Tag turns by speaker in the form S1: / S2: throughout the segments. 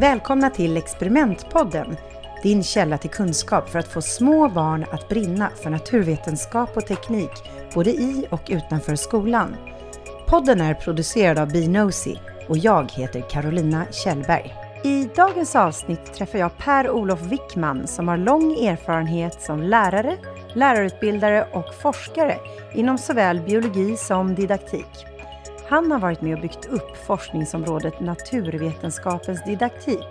S1: Välkomna till Experimentpodden, din källa till kunskap för att få små barn att brinna för naturvetenskap och teknik, både i och utanför skolan. Podden är producerad av Binosi och jag heter Carolina Kjellberg. I dagens avsnitt träffar jag Per-Olof Wickman som har lång erfarenhet som lärare, lärarutbildare och forskare inom såväl biologi som didaktik. Han har varit med och byggt upp forskningsområdet naturvetenskapens didaktik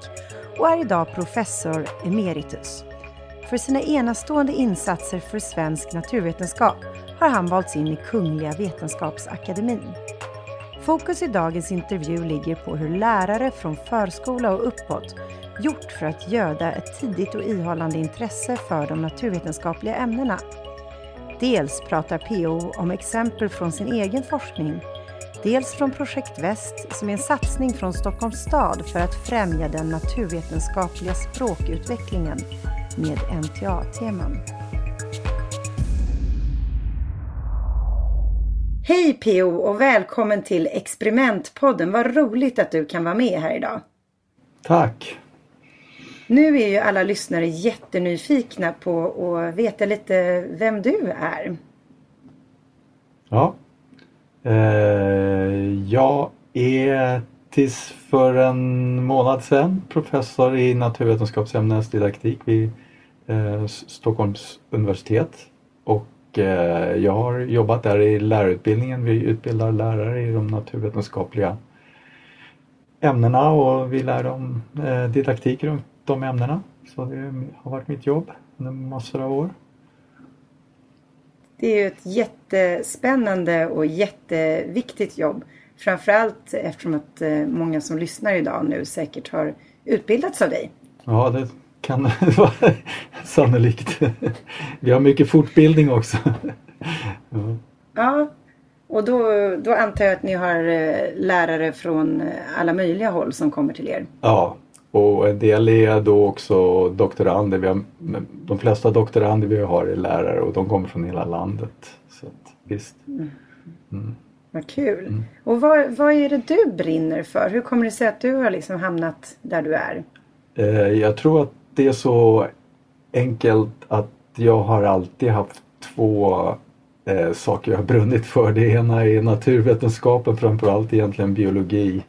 S1: och är idag professor emeritus. För sina enastående insatser för svensk naturvetenskap har han valts in i Kungliga Vetenskapsakademin. Fokus i dagens intervju ligger på hur lärare från förskola och uppåt gjort för att göda ett tidigt och ihållande intresse för de naturvetenskapliga ämnena. Dels pratar PO om exempel från sin egen forskning Dels från Projekt Väst som är en satsning från Stockholms stad för att främja den naturvetenskapliga språkutvecklingen med NTA-teman. Hej PO och välkommen till Experimentpodden. Vad roligt att du kan vara med här idag.
S2: Tack!
S1: Nu är ju alla lyssnare jättenyfikna på att veta lite vem du är.
S2: Ja, Eh, jag är tills för en månad sedan professor i naturvetenskapsämnesdidaktik vid eh, Stockholms universitet. Och eh, jag har jobbat där i lärarutbildningen. Vi utbildar lärare i de naturvetenskapliga ämnena och vi lär dem eh, didaktik runt de ämnena. Så det har varit mitt jobb under massor av år.
S1: Det är ju ett jättespännande och jätteviktigt jobb. Framförallt eftersom att eh, många som lyssnar idag nu säkert har utbildats av dig.
S2: Ja, det kan vara sannolikt. Vi har mycket fortbildning också.
S1: Ja, ja och då, då antar jag att ni har eh, lärare från eh, alla möjliga håll som kommer till er.
S2: Ja, och en del är då också doktorander. Vi har, de flesta doktorander vi har är lärare och de kommer från hela landet. Så att, visst. Mm.
S1: Mm. Vad kul. Mm. Och vad, vad är det du brinner för? Hur kommer det sig att du har liksom hamnat där du är?
S2: Eh, jag tror att det är så enkelt att jag har alltid haft två eh, saker jag har brunnit för. Det ena är naturvetenskapen, framförallt egentligen biologi.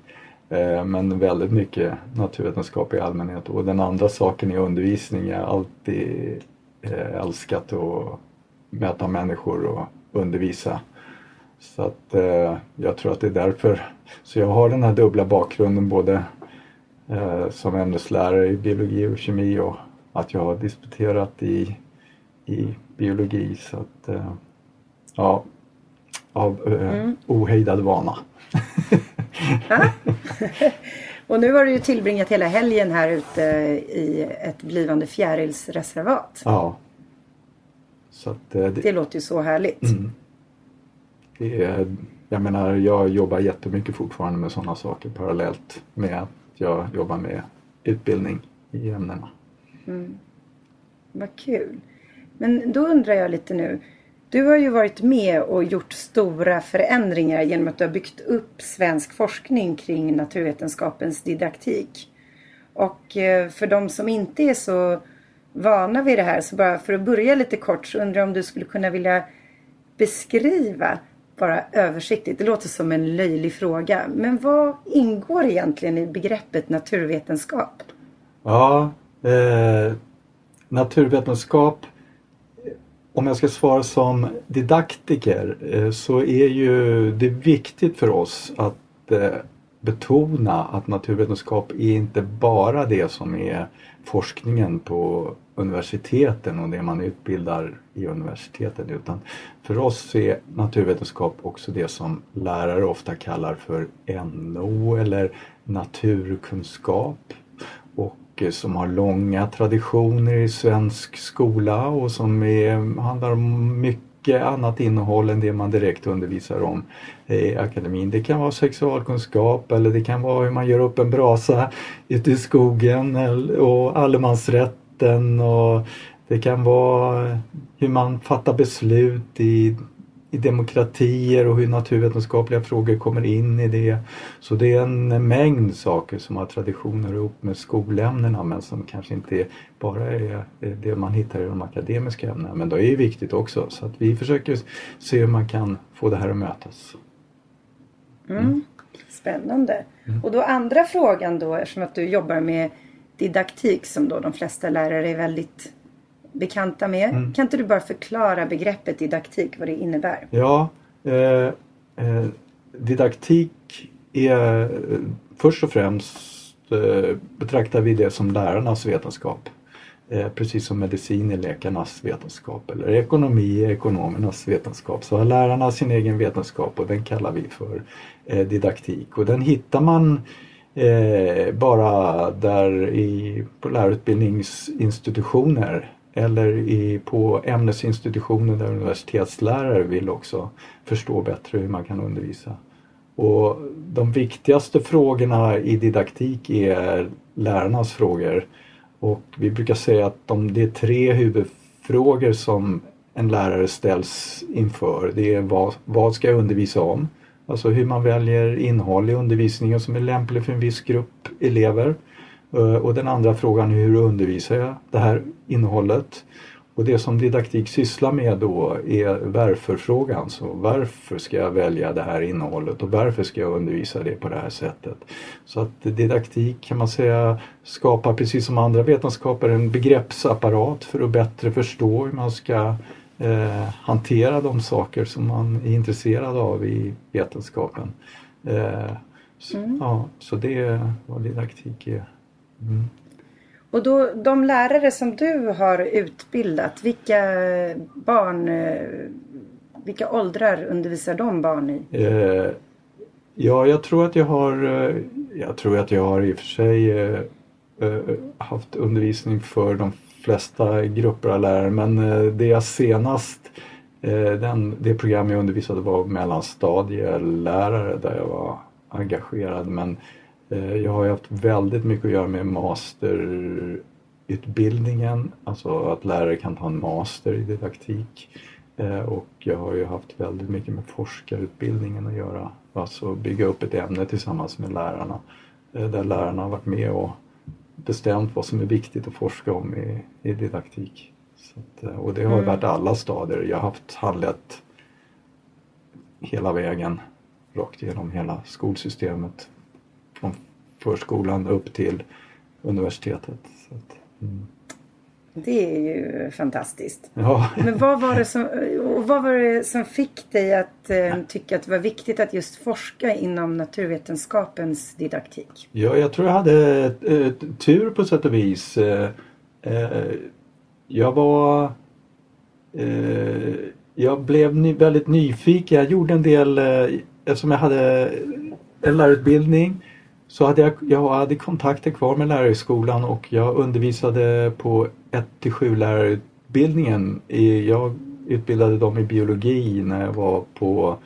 S2: Eh, men väldigt mycket naturvetenskap i allmänhet. Och den andra saken är undervisning. Jag har alltid eh, älskat att möta människor och undervisa. Så att eh, jag tror att det är därför. Så jag har den här dubbla bakgrunden både som ämneslärare i biologi och kemi och att jag har disputerat i, i biologi. Så att, ja, av mm. ohejdad vana.
S1: och nu har du ju tillbringat hela helgen här ute i ett blivande fjärilsreservat.
S2: Ja.
S1: Så att, eh, det, det låter ju så härligt. Mm.
S2: Det är, jag menar, jag jobbar jättemycket fortfarande med sådana saker parallellt med att jag jobbar med utbildning i ämnena. Mm.
S1: Vad kul. Men då undrar jag lite nu. Du har ju varit med och gjort stora förändringar genom att du har byggt upp svensk forskning kring naturvetenskapens didaktik. Och eh, för de som inte är så vana vid det här, så bara för att börja lite kort så undrar jag om du skulle kunna vilja beskriva bara översiktligt, det låter som en löjlig fråga, men vad ingår egentligen i begreppet naturvetenskap?
S2: Ja, eh, naturvetenskap om jag ska svara som didaktiker eh, så är ju det viktigt för oss att eh, betona att naturvetenskap är inte bara det som är forskningen på universiteten och det man utbildar i universiteten utan för oss är naturvetenskap också det som lärare ofta kallar för NO eller naturkunskap böcker som har långa traditioner i svensk skola och som är, handlar om mycket annat innehåll än det man direkt undervisar om i akademin. Det kan vara sexualkunskap eller det kan vara hur man gör upp en brasa ute i skogen och allemansrätten och det kan vara hur man fattar beslut i i demokratier och hur naturvetenskapliga frågor kommer in i det. Så det är en mängd saker som har traditioner ihop med skolämnena men som kanske inte bara är det man hittar i de akademiska ämnena. Men det är viktigt också så att vi försöker se hur man kan få det här att mötas.
S1: Mm. Spännande. Mm. Och då andra frågan då eftersom att du jobbar med didaktik som då de flesta lärare är väldigt bekanta med. Mm. Kan inte du bara förklara begreppet didaktik, vad det innebär?
S2: Ja, eh, eh, didaktik är eh, först och främst eh, betraktar vi det som lärarnas vetenskap. Precis som medicin är läkarnas vetenskap eller ekonomi är ekonomernas vetenskap. Så har lärarna sin egen vetenskap och den kallar vi för didaktik och den hittar man bara där i, på lärarutbildningsinstitutioner eller i, på ämnesinstitutioner där universitetslärare vill också förstå bättre hur man kan undervisa. Och de viktigaste frågorna i didaktik är lärarnas frågor. Och vi brukar säga att de, det är tre huvudfrågor som en lärare ställs inför. Det är vad, vad ska jag undervisa om? Alltså hur man väljer innehåll i undervisningen som är lämplig för en viss grupp elever. Eh, och den andra frågan är hur undervisar jag det här innehållet? Och det som didaktik sysslar med då är varför-frågan. Så varför ska jag välja det här innehållet och varför ska jag undervisa det på det här sättet? Så att didaktik kan man säga skapar precis som andra vetenskaper en begreppsapparat för att bättre förstå hur man ska eh, hantera de saker som man är intresserad av i vetenskapen. Eh, så, mm. ja, så det är vad didaktik är. Mm.
S1: Och då, de lärare som du har utbildat, vilka barn, eh, vilka åldrar undervisar de barn i?
S2: Eh, ja, jag tror att jag har, eh, jag tror att jag har i och för sig eh, eh haft undervisning för de flesta grupper av lärare men det jag senast den, det program jag undervisade var mellanstadielärare där jag var engagerad men Eh, jag har haft väldigt mycket att göra med masterutbildningen, alltså att lärare kan ta en master i didaktik. Eh, och jag har ju haft väldigt mycket med forskarutbildningen att göra, alltså bygga upp ett ämne tillsammans med lärarna. Eh, där lärarna har varit med och bestämt vad som är viktigt att forska om i, i didaktik. Att, och det har mm. varit alla stadier. Jag har haft handlett hela vägen rakt igenom hela skolsystemet förskolan upp till universitetet. Att, mm.
S1: Det är ju fantastiskt.
S2: Ja.
S1: Men vad var, det som, vad var det som fick dig att eh, tycka att det var viktigt att just forska inom naturvetenskapens didaktik?
S2: Ja, jag tror jag hade eh, tur på sätt och vis. Eh, eh jag var... Eh, jag blev ny, väldigt nyfiken. Jag gjorde en del, eh, eftersom jag hade en lärarutbildning så hade jag, jag hade kontakter kvar med lärarhögskolan och jag undervisade på 1-7 lärarutbildningen. Jag utbildade dem i biologi när jag var på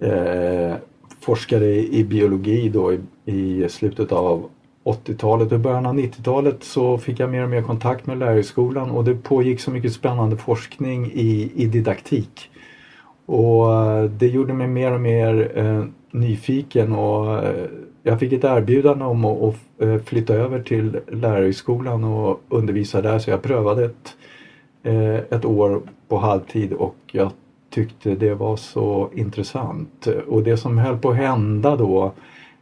S2: eh, forskare i biologi då i, i slutet av 80-talet och början av 90-talet så fick jag mer och mer kontakt med lärarhögskolan och det pågick så mycket spännande forskning i, i didaktik. Och eh, det gjorde mig mer och mer eh, nyfiken och eh, jag fick ett erbjudande om att, eh, flytta över till lärarhögskolan och undervisa där så jag prövade ett, eh, ett år på halvtid och jag tyckte det var så intressant. Och det som höll på att hända då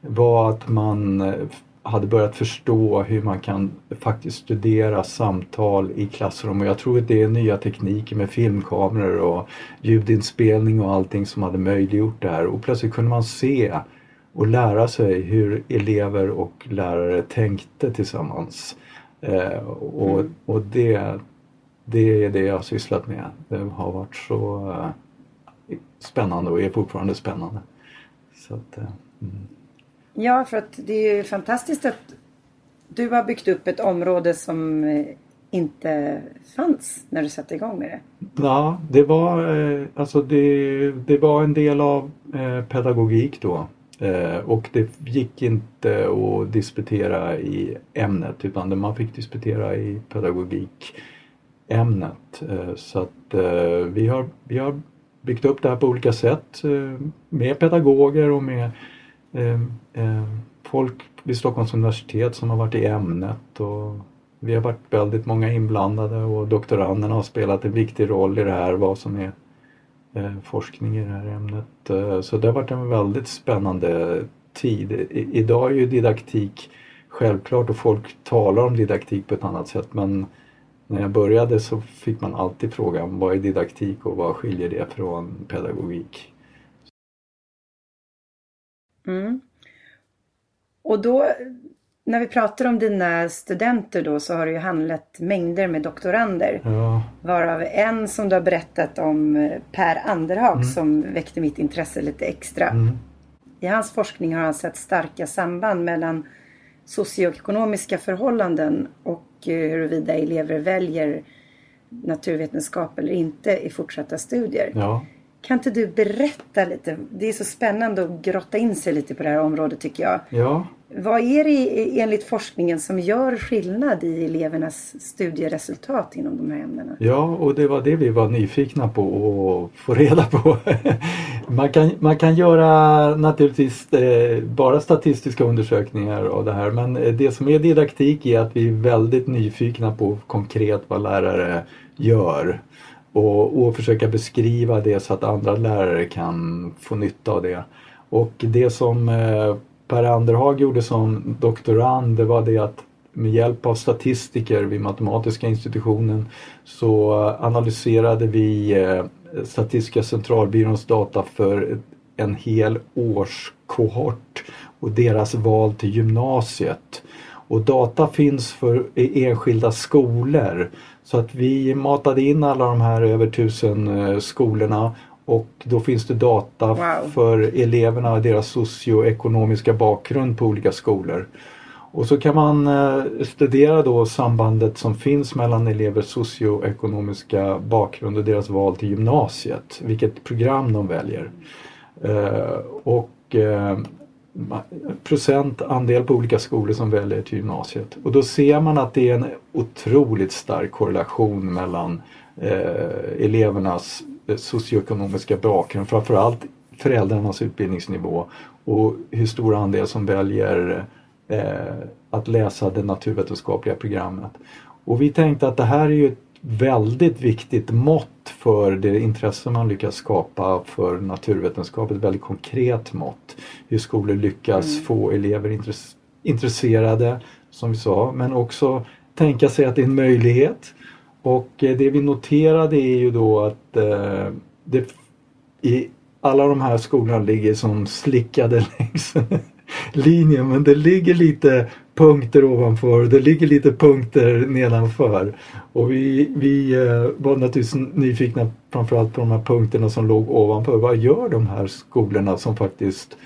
S2: var att man eh, hade börjat förstå hur man kan faktiskt studera samtal i klassrum och jag tror att det är nya tekniker med filmkameror och ljudinspelning och allting som hade möjliggjort det här och plötsligt kunde man se och lära sig hur elever och lärare tänkte tillsammans. Eh, och, mm. och det, det är det jag har sysslat med. Det har varit så eh, spännande och är fortfarande spännande. Så att, eh, mm.
S1: Ja, för att det är ju fantastiskt att du har byggt upp ett område som eh, inte fanns när du satte igång med det.
S2: Ja, det var, eh, alltså det, det var en del av eh, pedagogik då. Eh, och det gick inte att disputera i ämnet utan man fick disputera i pedagogikämnet. Eh, så att eh, vi har, vi har byggt upp det här på olika sätt eh, med pedagoger och med eh, eh, folk vid Stockholms universitet som har varit i ämnet. Och vi har varit väldigt många inblandade och doktoranderna har spelat en viktig roll i det här, vad som är Eh, forskning i det här ämnet. Eh, så det har varit en väldigt spännande tid. I, idag är ju didaktik självklart och folk talar om didaktik på ett annat sätt men när jag började så fick man alltid frågan vad är didaktik och vad skiljer det från pedagogik?
S1: Mm. Och då, när vi pratar om dina studenter då så har det ju handlat mängder med doktorander.
S2: Ja.
S1: Varav en som du har berättat om, eh, Per Anderhag,
S2: Mm.
S1: som väckte mitt intresse lite extra.
S2: Mm.
S1: I hans forskning har han sett starka samband mellan socioekonomiska förhållanden och eh, huruvida elever väljer naturvetenskap eller inte i fortsatta studier.
S2: Ja.
S1: Kan inte du berätta lite? Det är så spännande att grotta in sig lite på det här området tycker jag.
S2: ja,
S1: vad är det enligt forskningen som gör skillnad i elevernas studieresultat inom de här ämnena?
S2: Ja, och det var det vi var nyfikna på att få reda på. Man kan, man kan göra naturligtvis eh, bara statistiska undersökningar av det här men eh, det som är didaktik är att vi är väldigt nyfikna på konkret vad lärare gör och, och försöka beskriva det så att andra lärare kan få nytta av det. Och det som eh, Per Anderhag gjorde som doktorand det var det att med hjälp av statistiker vid Matematiska institutionen så analyserade vi eh, Statistiska centralbyråns data för en hel årskohort och deras val till gymnasiet. Och data finns för enskilda skolor. Så att vi matade in alla de här över tusen eh, skolorna och då finns det data
S1: Wow.
S2: för eleverna och deras socioekonomiska bakgrund på olika skolor. Och så kan man eh, studera då sambandet som finns mellan elevers socioekonomiska bakgrund och deras val till gymnasiet, vilket program de väljer. Eh, och eh, ma- procent andel på olika skolor som väljer till gymnasiet. Och då ser man att det är en otroligt stark korrelation mellan elevernas socioekonomiska bakgrund, framförallt föräldrarnas utbildningsnivå och hur stor andel som väljer eh, att läsa det naturvetenskapliga programmet. Och vi tänkte att det här är ju ett väldigt viktigt mått för det intresse man lyckas skapa för naturvetenskap, ett väldigt konkret mått. Hur skolor lyckas få elever intress- intresserade, som vi sa, men också tänka sig att det är en möjlighet. Och eh, det vi noterade är ju då att eh, det i alla de här skolorna ligger som slickade längs linjen men det ligger lite punkter ovanför och det ligger lite punkter nedanför. Och vi, vi eh, var naturligtvis nyfikna framförallt på de här punkterna som låg ovanför. Vad gör de här skolorna som faktiskt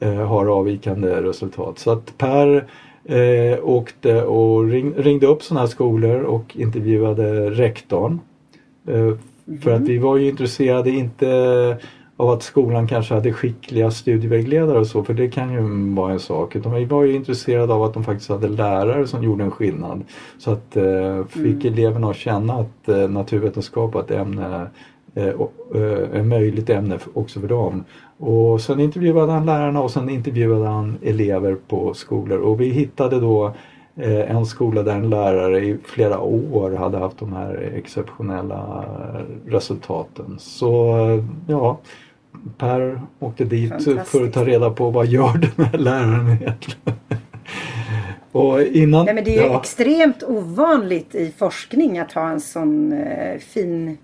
S2: eh, har avvikande resultat? Så att Per eh, åkte och ring, ringde upp sådana här skolor och intervjuade rektorn. Eh, för att vi var ju intresserade inte av att skolan kanske hade skickliga studievägledare och så, för det kan ju vara en sak. Utan vi var ju intresserade av att de faktiskt hade lärare som gjorde en skillnad. Så att eh, fick eleverna att känna att eh, naturvetenskap var ett ämne eh, eh, ett möjligt ämne också för dem. Och sen intervjuade han lärarna och sen intervjuade han elever på skolor och vi hittade då eh, en skola där en lärare i flera år hade haft de här exceptionella resultaten. Så ja, Per åkte dit för att ta reda på vad gör den här läraren egentligen. Och innan,
S1: Nej men det är ju
S2: ja,
S1: extremt ovanligt i forskning att ha en sån fin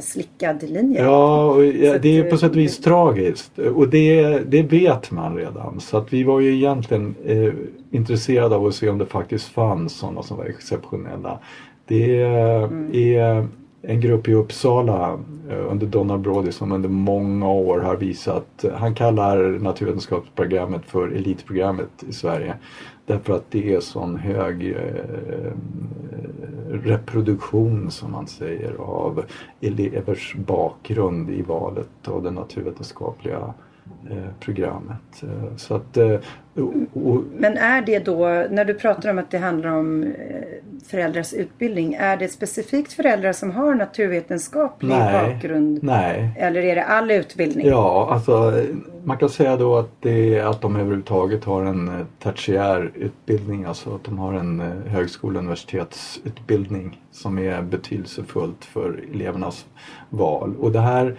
S1: slickad linje.
S2: Ja, ja det är på
S1: eh,
S2: sätt och vis tragiskt och det, det vet man redan. Så att vi var ju egentligen eh, intresserade av att se om det faktiskt fanns sådana som var exceptionella. Det är en grupp i Uppsala eh, under Donald Brody som under många år har visat, han kallar naturvetenskapsprogrammet för elitprogrammet i Sverige. Därför att det är sån hög eh, reproduktion som man säger av elevers bakgrund i valet av det naturvetenskapliga eh, programmet. Eh, Så att, och,
S1: Men är det då, när du pratar om att det handlar om föräldrars utbildning. Är det specifikt föräldrar som har naturvetenskaplig
S2: Nej.
S1: bakgrund?
S2: Nej.
S1: Eller är det all utbildning?
S2: Ja, alltså man kan säga då att, det, att de överhuvudtaget har en eh, tertiär utbildning, alltså att de har en eh, högskole och universitetsutbildning som är betydelsefullt för elevernas val. Och det här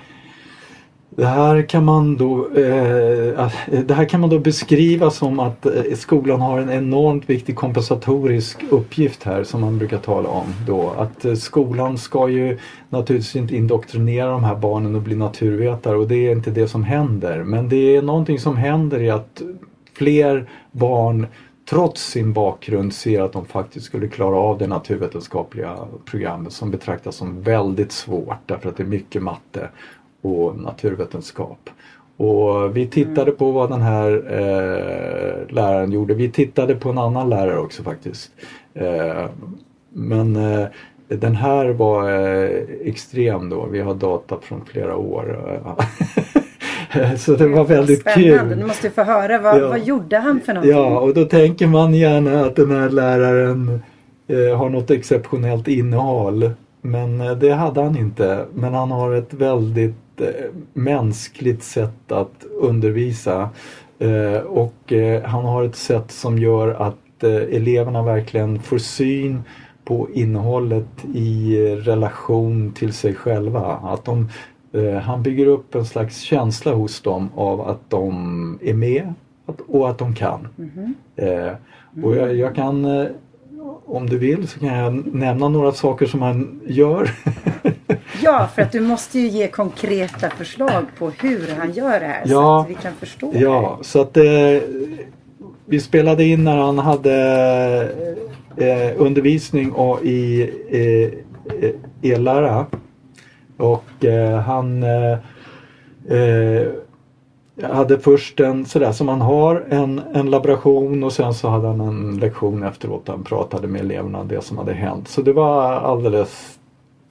S2: det här, kan man då, eh, eh, det här kan man då beskriva som att eh, skolan har en enormt viktig kompensatorisk uppgift här som man brukar tala om. Då. Att eh, skolan ska ju naturligtvis inte indoktrinera de här barnen och bli naturvetare och det är inte det som händer. Men det är någonting som händer i att fler barn trots sin bakgrund ser att de faktiskt skulle klara av det naturvetenskapliga programmet som betraktas som väldigt svårt därför att det är mycket matte och naturvetenskap. Och vi tittade mm. på vad den här eh, läraren gjorde. Vi tittade på en annan lärare också faktiskt. Eh, men eh, den här var eh, extrem då. Vi har data från flera år. Så det var väldigt
S1: Spännande.
S2: kul.
S1: Du måste få höra. Vad, ja. vad gjorde han för någonting?
S2: Ja, och då tänker man gärna att den här läraren eh, har något exceptionellt innehåll. Men eh, det hade han inte. Men han har ett väldigt mänskligt sätt att undervisa. Eh, och eh, han har ett sätt som gör att eh, eleverna verkligen får syn på innehållet i relation till sig själva. Att de, eh, han bygger upp en slags känsla hos dem av att de är med och att de kan. Mm -hmm. och jag, jag kan om du vill så kan jag nämna några saker som han gör.
S1: ja, för att du måste ju ge konkreta förslag på hur han gör det här ja, så att vi kan förstå
S2: Ja, så att eh, vi spelade in när han hade eh, undervisning och i eh, ellära. Och eh, han eh, eh, hade först en sådär som man har, en, en laboration och sen så hade han en lektion efteråt där han pratade med eleverna om det som hade hänt. Så det var alldeles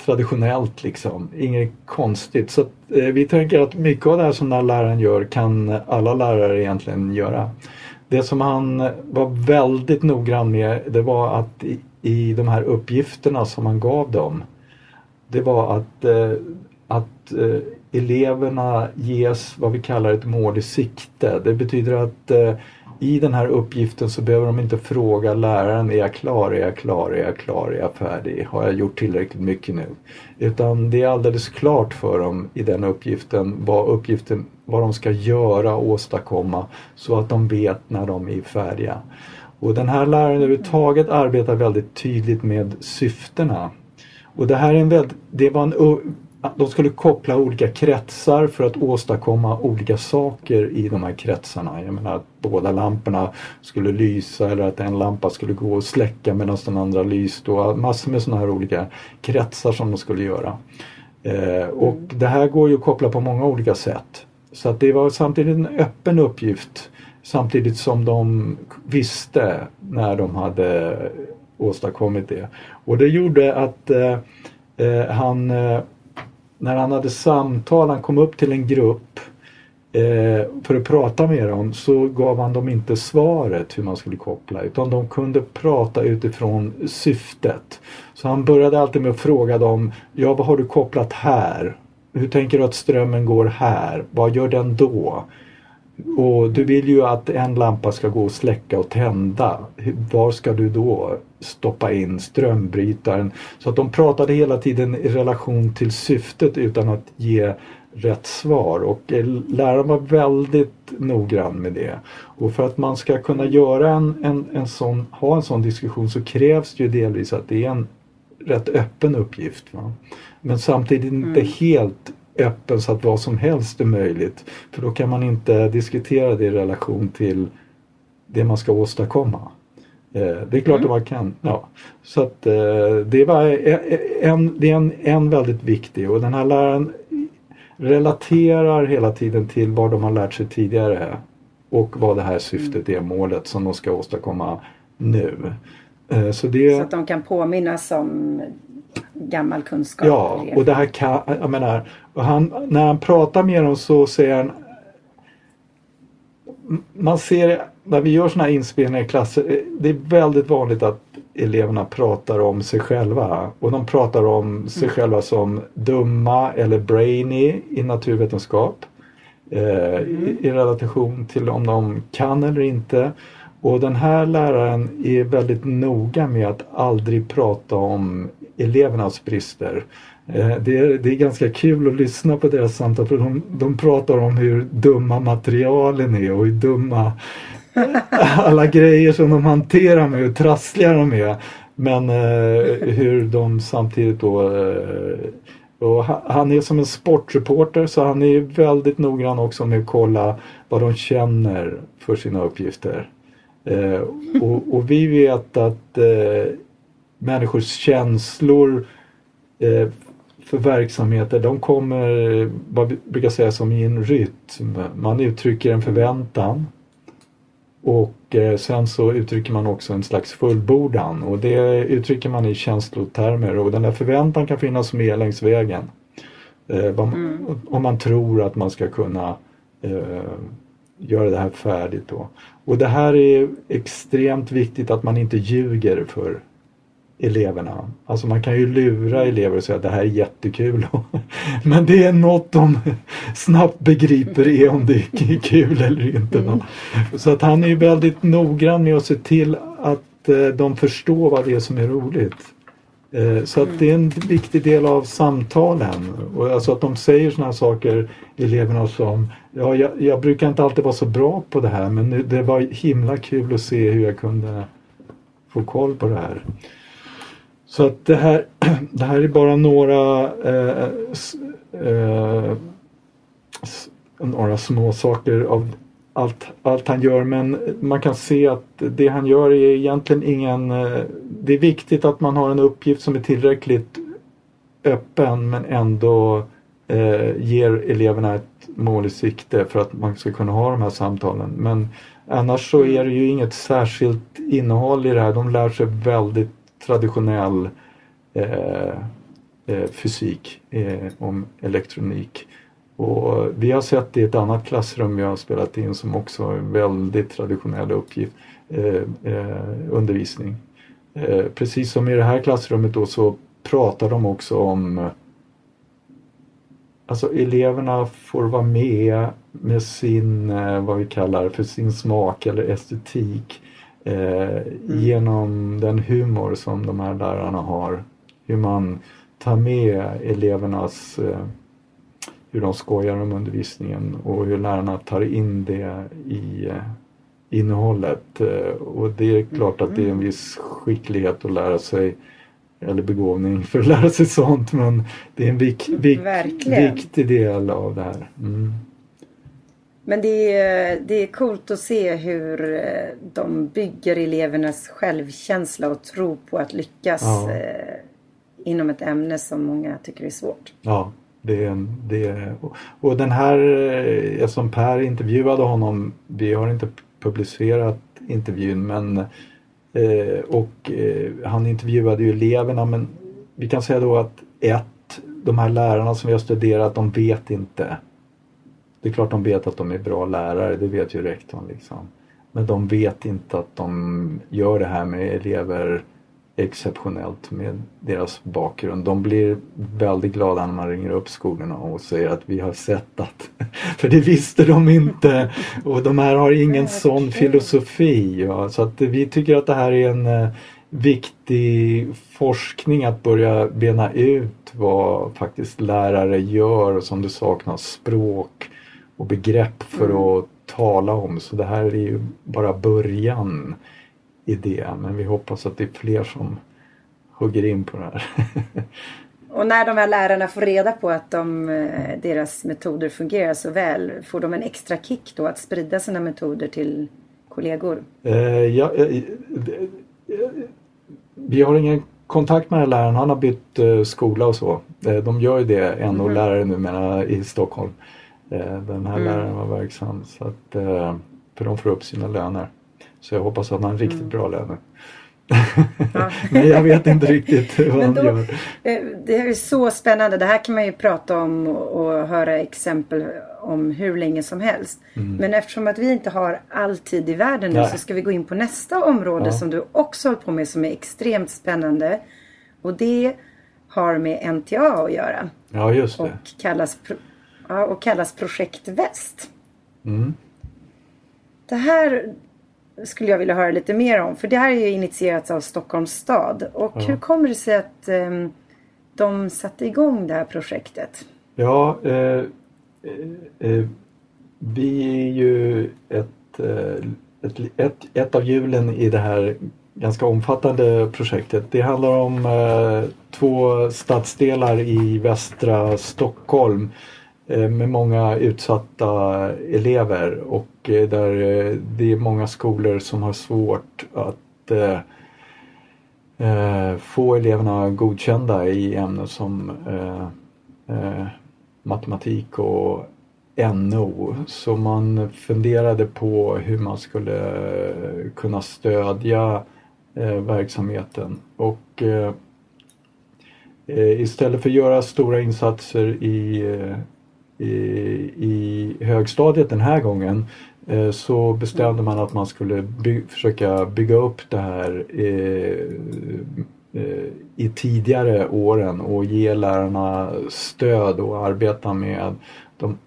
S2: traditionellt liksom, inget konstigt. Så att, eh, vi tänker att mycket av det här som den här läraren gör kan alla lärare egentligen göra. Det som han var väldigt noggrann med det var att i, i de här uppgifterna som han gav dem det var att, eh, att eh, eleverna ges vad vi kallar ett mål i sikte. Det betyder att eh, i den här uppgiften så behöver de inte fråga läraren, är jag klar, är jag klar, är jag klar, är jag färdig, har jag gjort tillräckligt mycket nu? Utan det är alldeles klart för dem i den uppgiften vad uppgiften, vad de ska göra och åstadkomma så att de vet när de är färdiga. Och den här läraren överhuvudtaget arbetar väldigt tydligt med syftena. Och det här är en väldigt, det var en de skulle koppla olika kretsar för att åstadkomma olika saker i de här kretsarna. Jag menar att båda lamporna skulle lysa eller att en lampa skulle gå och släcka medan den andra lyste och massor med sådana här olika kretsar som de skulle göra. Eh, och mm. det här går ju att koppla på många olika sätt. Så att det var samtidigt en öppen uppgift samtidigt som de visste när de hade åstadkommit det. Och det gjorde att eh, eh han eh, när han hade samtal, han kom upp till en grupp eh, för att prata med dem så gav han dem inte svaret hur man skulle koppla utan de kunde prata utifrån syftet. Så han började alltid med att fråga dem, ja vad har du kopplat här? Hur tänker du att strömmen går här? Vad gör den då? Och du vill ju att en lampa ska gå och släcka och tända. Var ska du då stoppa in strömbrytaren? Så att de pratade hela tiden i relation till syftet utan att ge rätt svar och eh, läraren var väldigt noggrann med det. Och för att man ska kunna göra en, en, en sån, ha en sån diskussion så krävs det ju delvis att det är en rätt öppen uppgift. Va? Men samtidigt inte mm. helt öppen så att vad som helst är möjligt. För då kan man inte diskutera det i relation till det man ska åstadkomma. Eh, det är klart mm. att man kan. Ja. Så att eh, det, var en, det är en, en väldigt viktig och den här läraren relaterar hela tiden till vad de har lärt sig tidigare och vad det här syftet är, målet som de ska åstadkomma nu.
S1: Eh, så, det... så att de kan påminnas om gammal kunskap.
S2: Ja, och det här kan, jag menar, han, när han pratar med dem så säger han man ser när vi gör sådana här inspelningar i klasser, det är väldigt vanligt att eleverna pratar om sig själva och de pratar om sig mm. själva som dumma eller brainy i naturvetenskap eh, mm. i, i relation till om de kan eller inte. Och den här läraren är väldigt noga med att aldrig prata om elevernas brister. Eh, det är, det är ganska kul att lyssna på deras samtal för de, de pratar om hur dumma materialen är och hur dumma alla grejer som de hanterar med, hur trassliga de är. Men eh, hur de samtidigt då eh, och han är som en sportreporter så han är väldigt noggrann också med att kolla vad de känner för sina uppgifter. Eh, och, och, vi vet att eh, människors känslor eh, för verksamheter de kommer, vad vi brukar säga som i en rytm. Man uttrycker en förväntan och eh, sen så uttrycker man också en slags fullbordan och det uttrycker man i känslotermer och den där förväntan kan finnas med längs vägen. Eh, mm. Om man tror att man ska kunna eh, göra det här färdigt då. Och det här är extremt viktigt att man inte ljuger för eleverna. Alltså man kan ju lura elever och säga att det här är jättekul. Men det är något de snabbt begriper är om det är kul eller inte. Mm. Så att han är väldigt noggrann med att se till att eh, de förstår vad det är som är roligt. Eh, så att det är en viktig del av samtalen. Och alltså att de säger sådana saker, eleverna som ja, jag, jag, brukar inte alltid vara så bra på det här men det var himla kul att se hur jag kunde få koll på det här. Så att det här, det här är bara några eh, eh, några små saker av allt, allt han gör men man kan se att det han gör är egentligen ingen... Eh, det är viktigt att man har en uppgift som är tillräckligt öppen men ändå eh, ger eleverna ett mål i sikte för att man ska kunna ha de här samtalen. Men annars så är det ju inget särskilt innehåll i det här. De lär sig väldigt traditionell eh, eh, fysik eh, om elektronik. Och vi har sett i ett annat klassrum vi har spelat in som också en väldigt traditionell uppgift, eh, eh, undervisning. Eh, precis som i det här klassrummet då så pratar de också om Alltså eleverna får vara med med sin, vad vi kallar för sin smak eller estetik eh, mm. genom den humor som de här lärarna har. Hur man tar med elevernas eh, hur de skojar om undervisningen och hur lärarna tar in det i eh, innehållet. Eh, och det är klart att det är en mm. viss skicklighet att lära sig eller begåvning för att lära sig sånt men det är en vik, vik, viktig del av det här. Mm.
S1: Men det är, det är coolt att se hur eh, de bygger elevernas självkänsla och tro på att lyckas ja. inom ett ämne som många tycker är svårt.
S2: Ja, det det och den här, eftersom som Per intervjuade honom, vi har inte publicerat intervjun men eh, och eh, han intervjuade ju eleverna men vi kan säga då att ett, de här lärarna som vi har studerat de vet inte det är klart de vet att de är bra lärare, det vet ju rektorn. Liksom. Men de vet inte att de gör det här med elever exceptionellt med deras bakgrund. De blir väldigt glada när man ringer upp skolorna och säger att vi har sett att... För det visste de inte och de här har ingen sån filosofi. Ja. Så att vi tycker att det här är en eh, viktig forskning att börja bena ut vad faktiskt lärare gör och som det saknas språk och begrepp för mm. att tala om. Så det här är ju bara början i det. Men vi hoppas att det är fler som hugger in på det här.
S1: Och när de här lärarna får reda på att de, eh, deras metoder fungerar så väl, får de en extra kick då att sprida sina metoder till kollegor?
S2: Eh, ja, eh, eh vi har ingen kontakt med den här läraren. Han har bytt eh, skola och så. De gör ju det, NO-lärare mm. numera i Stockholm. Den här mm. läraren var verksam. Så att, för de får upp sina löner. Så jag hoppas att han har en riktigt mm. bra löner. Ja. Men jag vet inte riktigt vad han gör.
S1: Eh, det är så spännande. Det här kan man ju prata om och höra exempel om hur länge som helst. Mm. Men eftersom att vi inte har all tid i världen nu Nej. så ska vi gå in på nästa område ja. som du också håller på med som är extremt spännande. Och det har med NTA att göra.
S2: Ja, just det.
S1: Och kallas, ja, och kallas Projekt Väst. Mm. Det här skulle jag vilja höra lite mer om. För det här är ju initierats av Stockholms stad. Och ja. hur kommer det sig att um, de satte igång det här projektet?
S2: Ja, eh, eh, eh vi är ju ett, eh, ett, ett, ett av hjulen i det här ganska omfattande projektet. Det handlar om eh, två stadsdelar i västra Stockholm eh, Eh, med många utsatta elever och eh, där eh, det är många skolor som har svårt att få eleverna godkända i ämnen som matematik och NO. Så man funderade på hur man skulle kunna stödja verksamheten. Och istället för att göra stora insatser i, i, högstadiet den här gången eh, så bestämde man att man skulle by försöka bygga upp det här i tidigare åren och ge lärarna stöd och arbeta med de,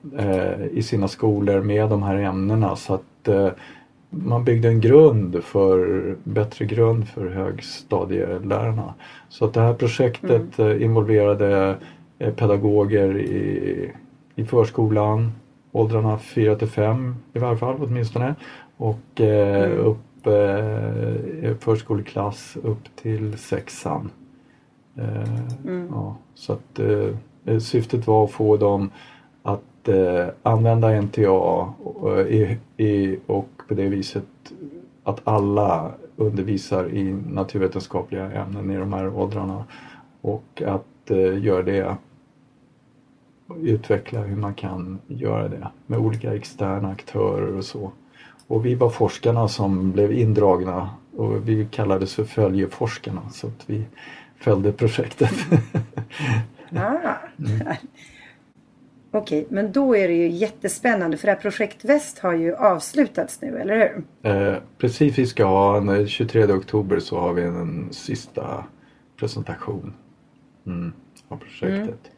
S2: i sina skolor med de här ämnena så att man byggde en grund för, bättre grund för högstadielärarna. Så att det här projektet mm. Eh, involverade eh, pedagoger i, i förskolan, åldrarna 4 till 5 i varje fall åtminstone. Och eh, mm. upp eh, förskoleklass upp till sexan. Eh, mm. ja, så att eh, syftet var att få dem att eh, använda NTA i, i, och på det viset att alla undervisar i naturvetenskapliga ämnen i de här åldrarna och att eh, göra det utveckla hur man kan göra det med olika externa aktörer och så. Och vi var forskarna som blev indragna och vi kallades för följeforskarna så att vi följde projektet.
S1: ah. mm. Okej, men då är det ju jättespännande för det här projekt Väst har ju avslutats nu, eller hur?
S2: Eh, precis, vi ska ha den 23 oktober så har vi en sista presentation mm, av projektet. Mm.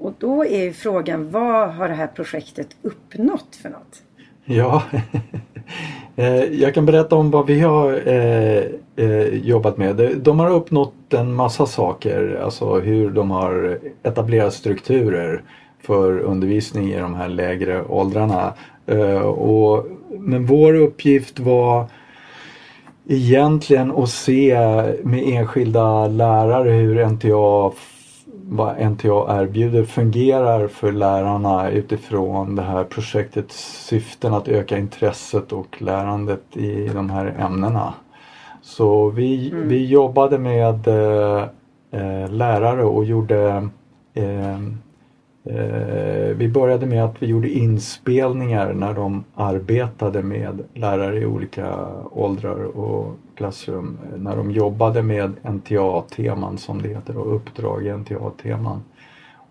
S1: Och då är ju frågan, vad har det här projektet uppnått för något?
S2: Ja, eh, jag kan berätta om vad vi har eh, eh, jobbat med. De har uppnått en massa saker, alltså hur de har etablerat strukturer för undervisning i de här lägre åldrarna. Och, men vår uppgift var egentligen att se med enskilda lärare hur NTA vad NTA erbjuder fungerar för lärarna utifrån det här projektets syften att öka intresset och lärandet i de här ämnena. Så vi, mm. vi jobbade med eh, eh lärare och gjorde eh, Eh, vi började med att vi gjorde inspelningar när de arbetade med lärare i olika åldrar och klassrum. När de jobbade med NTA-teman som det heter och uppdrag i NTA-teman.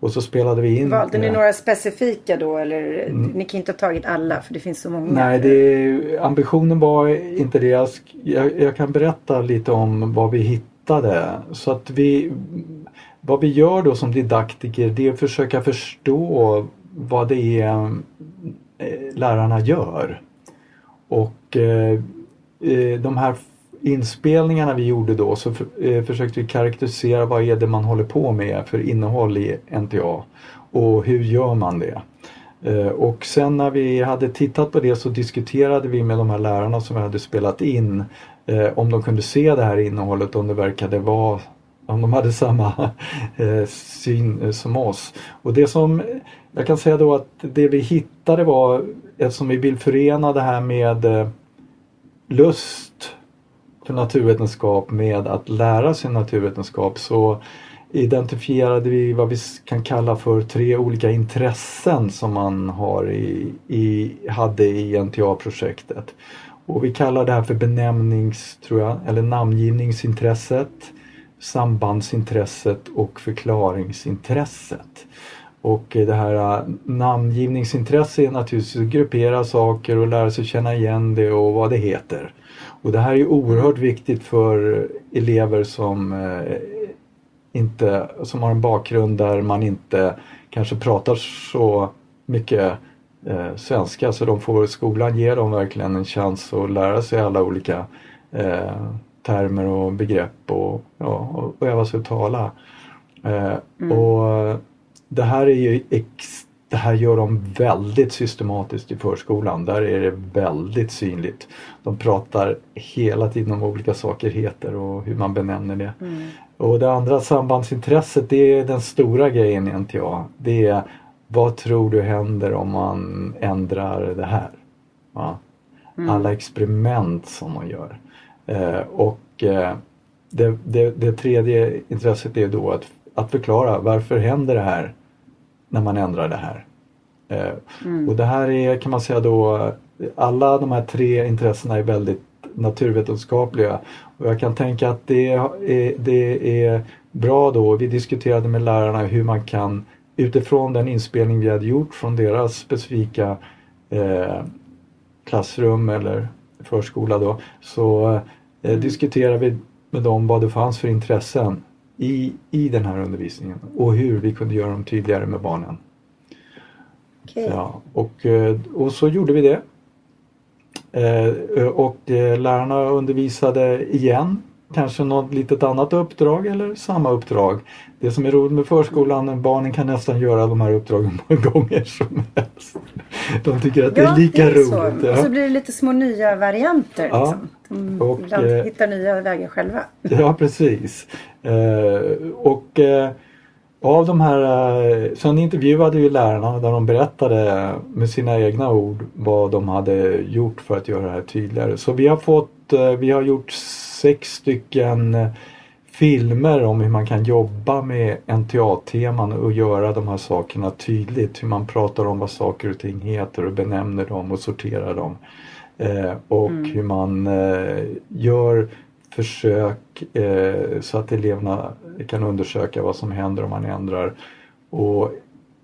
S2: Och så spelade vi in...
S1: Valde ni några specifika då eller? Mm. Ni kan inte ha tagit alla för det finns så många.
S2: Nej, det, ambitionen var inte det. Jag, jag, jag kan berätta lite om vad vi hittade. Så att vi vad vi gör då som didaktiker det är att försöka förstå vad det är eh, lärarna gör. Och eh, eh, de här inspelningarna vi gjorde då så eh, försökte vi karaktärisera vad är det man håller på med för innehåll i NTA och hur gör man det. Och sen när vi hade tittat på det så diskuterade vi med de här lärarna som vi hade spelat in om de kunde se det här innehållet, om det verkade vara om de hade samma eh, syn eh, som oss. Och det som jag kan säga då att det vi hittade var, eftersom vi vill förena det här med eh, lust för naturvetenskap med att lära sig naturvetenskap så identifierade vi vad vi kan kalla för tre olika intressen som man har i, i, hade i NTA-projektet. Och vi kallar det här för benämnings, tror jag, eller namngivningsintresset sambandsintresset och förklaringsintresset. Och det här äh, namngivningsintresse är naturligtvis att gruppera saker och lära sig känna igen det och vad det heter. Och det här är oerhört viktigt för elever som äh, inte, som har en bakgrund där man inte kanske pratar så mycket eh, svenska så de får, skolan ger dem verkligen en chans att lära sig alla olika eh, termer och begrepp och, ja, och öva sig att tala. Eh, mm. Och det här är ju ex, det här gör de väldigt systematiskt i förskolan. Där är det väldigt synligt. De pratar hela tiden om olika saker heter och hur man benämner det. Mm. Och det andra sambandsintresset, det är den stora grejen i NTA. Det är vad tror du händer om man ändrar det här? Ja. Mm. Alla experiment som man gör. Eh, och eh, det, det, det, tredje intresset är då att, att förklara varför händer det här när man ändrar det här? Eh, mm. Och det här är kan man säga då, alla de här tre intressena är väldigt naturvetenskapliga. Och jag kan tänka att det är, det är bra då, vi diskuterade med lärarna hur man kan utifrån den inspelning vi hade gjort från deras specifika eh, klassrum eller förskola då så eh, diskuterade vi med dem vad det fanns för intressen i, i den här undervisningen och hur vi kunde göra dem tydligare med barnen. Okay. Ja, och, eh, och så gjorde vi det. Eh, och eh, lärarna undervisade igen kanske något litet annat uppdrag eller samma uppdrag. Det som är roligt med förskolan, barnen kan nästan göra de här uppdragen många gånger som helst. De tycker att det är lika det är roligt.
S1: Ja. Och så blir det lite små nya varianter. Ja. Liksom. De och, eh, hittar nya vägar själva.
S2: Ja precis. Eh, och eh, av de här, eh, sen intervjuade vi lärarna där de berättade med sina egna ord vad de hade gjort för att göra det här tydligare. Så vi har fått, eh, vi har gjort sex stycken filmer om hur man kan jobba med NTA-teman och göra de här sakerna tydligt. Hur man pratar om vad saker och ting heter och benämner dem och sorterar dem. Eh, och mm. hur man eh, gör försök eh, så att eleverna kan undersöka vad som händer om man ändrar. Och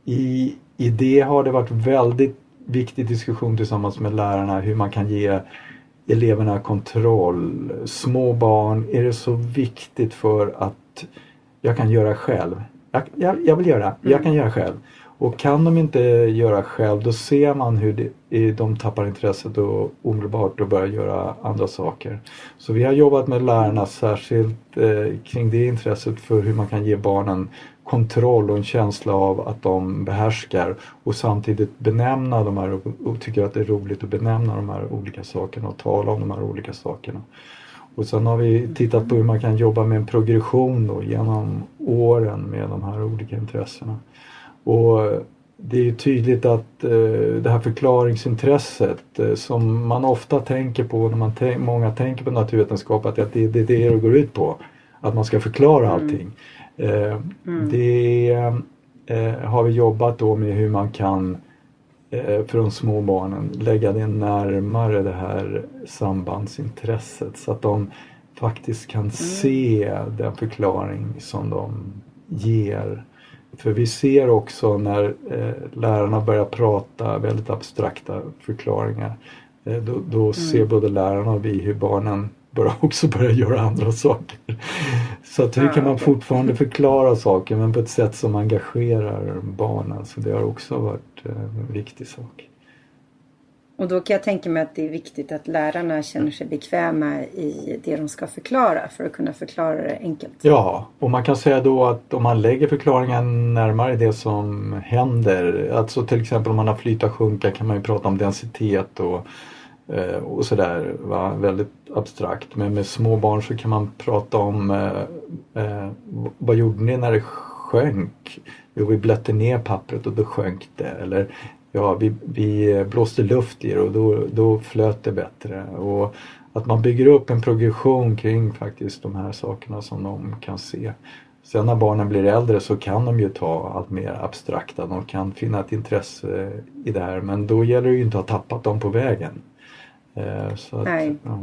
S2: i, I det har det varit väldigt viktig diskussion tillsammans med lärarna hur man kan ge eleverna kontroll. Små barn, är det så viktigt för att jag kan göra själv? Jag, jag, jag vill göra, jag kan göra själv. Och kan de inte göra själv då ser man hur det, de tappar intresset och omedelbart och börjar göra andra saker. Så vi har jobbat med lärarna särskilt eh, kring det intresset för hur man kan ge barnen kontroll och en känsla av att de behärskar och samtidigt benämna de här och tycker att det är roligt att benämna de här olika sakerna och tala om de här olika sakerna. Och sen har vi tittat på hur man kan jobba med en progression då, genom åren med de här olika intressena. Och det är tydligt att eh, det här förklaringsintresset eh, som man ofta tänker på när man många tänker på naturvetenskap att det, det, är det det går ut på. Att man ska förklara mm. allting. Eh, mm. Det eh, har vi jobbat då med hur man kan eh, för de små barnen lägga det närmare det här sambandsintresset så att de faktiskt kan mm. se den förklaring som de ger. För vi ser också när lärarna börjar prata väldigt abstrakta förklaringar. Då, då mm. ser både lärarna och vi hur barnen bör också börja göra andra saker. Så att hur kan man fortfarande förklara saker men på ett sätt som engagerar barnen. Så det har också varit eh, en viktig sak.
S1: Och då kan jag tänka mig att det är viktigt att lärarna känner sig bekväma i det de ska förklara för att kunna förklara det enkelt.
S2: Ja, och man kan säga då att om man lägger förklaringen närmare det som händer, alltså till exempel om man har flyta sjunka kan man ju prata om densitet och Eh, och sådär, väldigt abstrakt. Men med små barn så kan man prata om eh, eh, vad gjorde ni när det sjönk? Jo, vi blötte ner pappret och då sjönk det. Eller ja, vi, vi blåste luft i det och då, då flöt det bättre. Och att man bygger upp en progression kring faktiskt de här sakerna som de kan se. Sen när barnen blir äldre så kan de ju ta allt mer abstrakta, de kan finna ett intresse i det här men då gäller det ju inte att ha tappat dem på vägen.
S1: Eh, så att, Nej. Ja.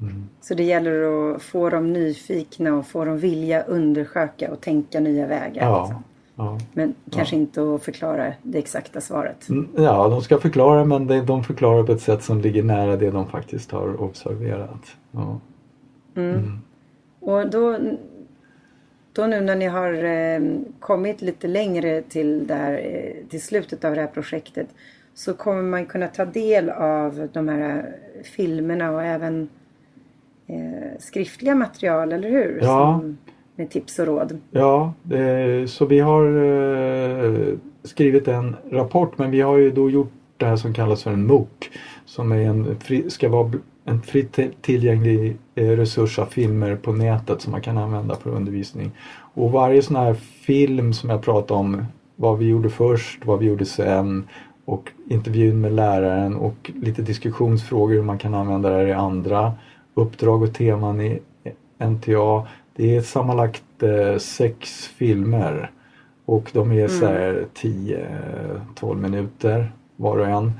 S1: Mm. Så det gäller att få dem nyfikna och få dem vilja undersöka och tänka nya vägar.
S2: Ja, liksom. Ja.
S1: Men kanske inte att förklara det exakta svaret.
S2: Mm, Ja, de ska förklara men de förklarar på ett sätt som ligger nära det de faktiskt har observerat. Ja.
S1: Mm. Och då, då nu när ni har eh, kommit lite längre till, det här, eh, till slutet av det här projektet så kommer man kunna ta del av de här eh, filmerna och även eh, skriftliga material, eller hur?
S2: Ja.
S1: Som, med tips och råd.
S2: Ja, eh, så vi har eh, skrivit en rapport men vi har ju då gjort det här som kallas för en MOOC som är en fri, ska vara en fritt till- tillgänglig eh, resurs av filmer på nätet som man kan använda för undervisning. Och varje sån här film som jag pratade om, vad vi gjorde först, vad vi gjorde sen och intervjun med läraren och lite diskussionsfrågor hur man kan använda det här i andra uppdrag och teman i NTA. Det är sammanlagt eh, sex filmer och de är så här 10-12 minuter var och en.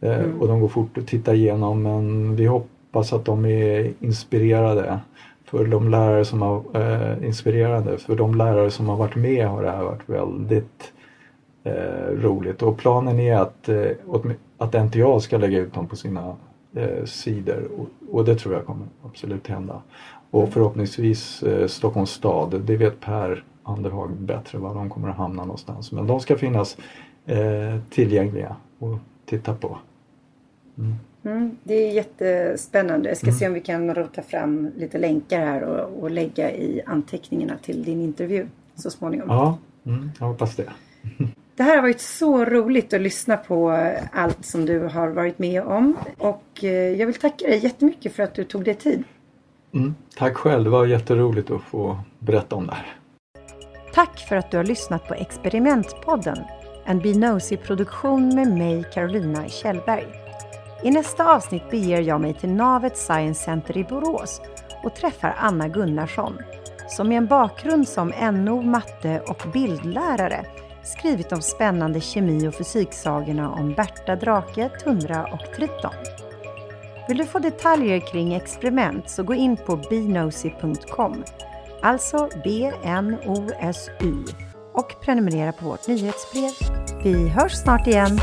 S2: Eh, Och de går fort att titta igenom men vi hoppas att de är inspirerade för de lärare som har eh, inspirerande. För de lärare som har varit med har det här varit väldigt eh, roligt och planen är att, eh, att NTA ska lägga ut dem på sina eh, sidor och, och det tror jag kommer absolut hända. Och förhoppningsvis eh, Stockholms stad, det vet Per Anderhag bättre var de kommer att hamna någonstans. Men de ska finnas eh, tillgängliga att titta på.
S1: Mm, det är jättespännande. Jag ska se om vi kan rota fram lite länkar här och, och lägga i anteckningarna till din intervju så småningom.
S2: Ja, mm, jag hoppas det.
S1: Det här har varit så roligt att lyssna på allt som du har varit med om. Och eh, jag vill tacka dig jättemycket för att du tog dig tid.
S2: Mm, tack själv, det var jätteroligt att få berätta om det här.
S1: Tack för att du har lyssnat på Experimentpodden. En Binosi-produktion med mig, Carolina Kjellberg. I nästa avsnitt beger jag mig till Navet Science Center i Borås och träffar Anna Gunnarsson som med en bakgrund som NO, matte och bildlärare skrivit de spännande kemi och fysiksagorna om Berta Drake, Tundra och Triton. Vill du få detaljer kring experiment så gå in på bnosy.com, alltså B-N-O-S-Y och prenumerera på vårt nyhetsbrev. Vi hörs snart igen!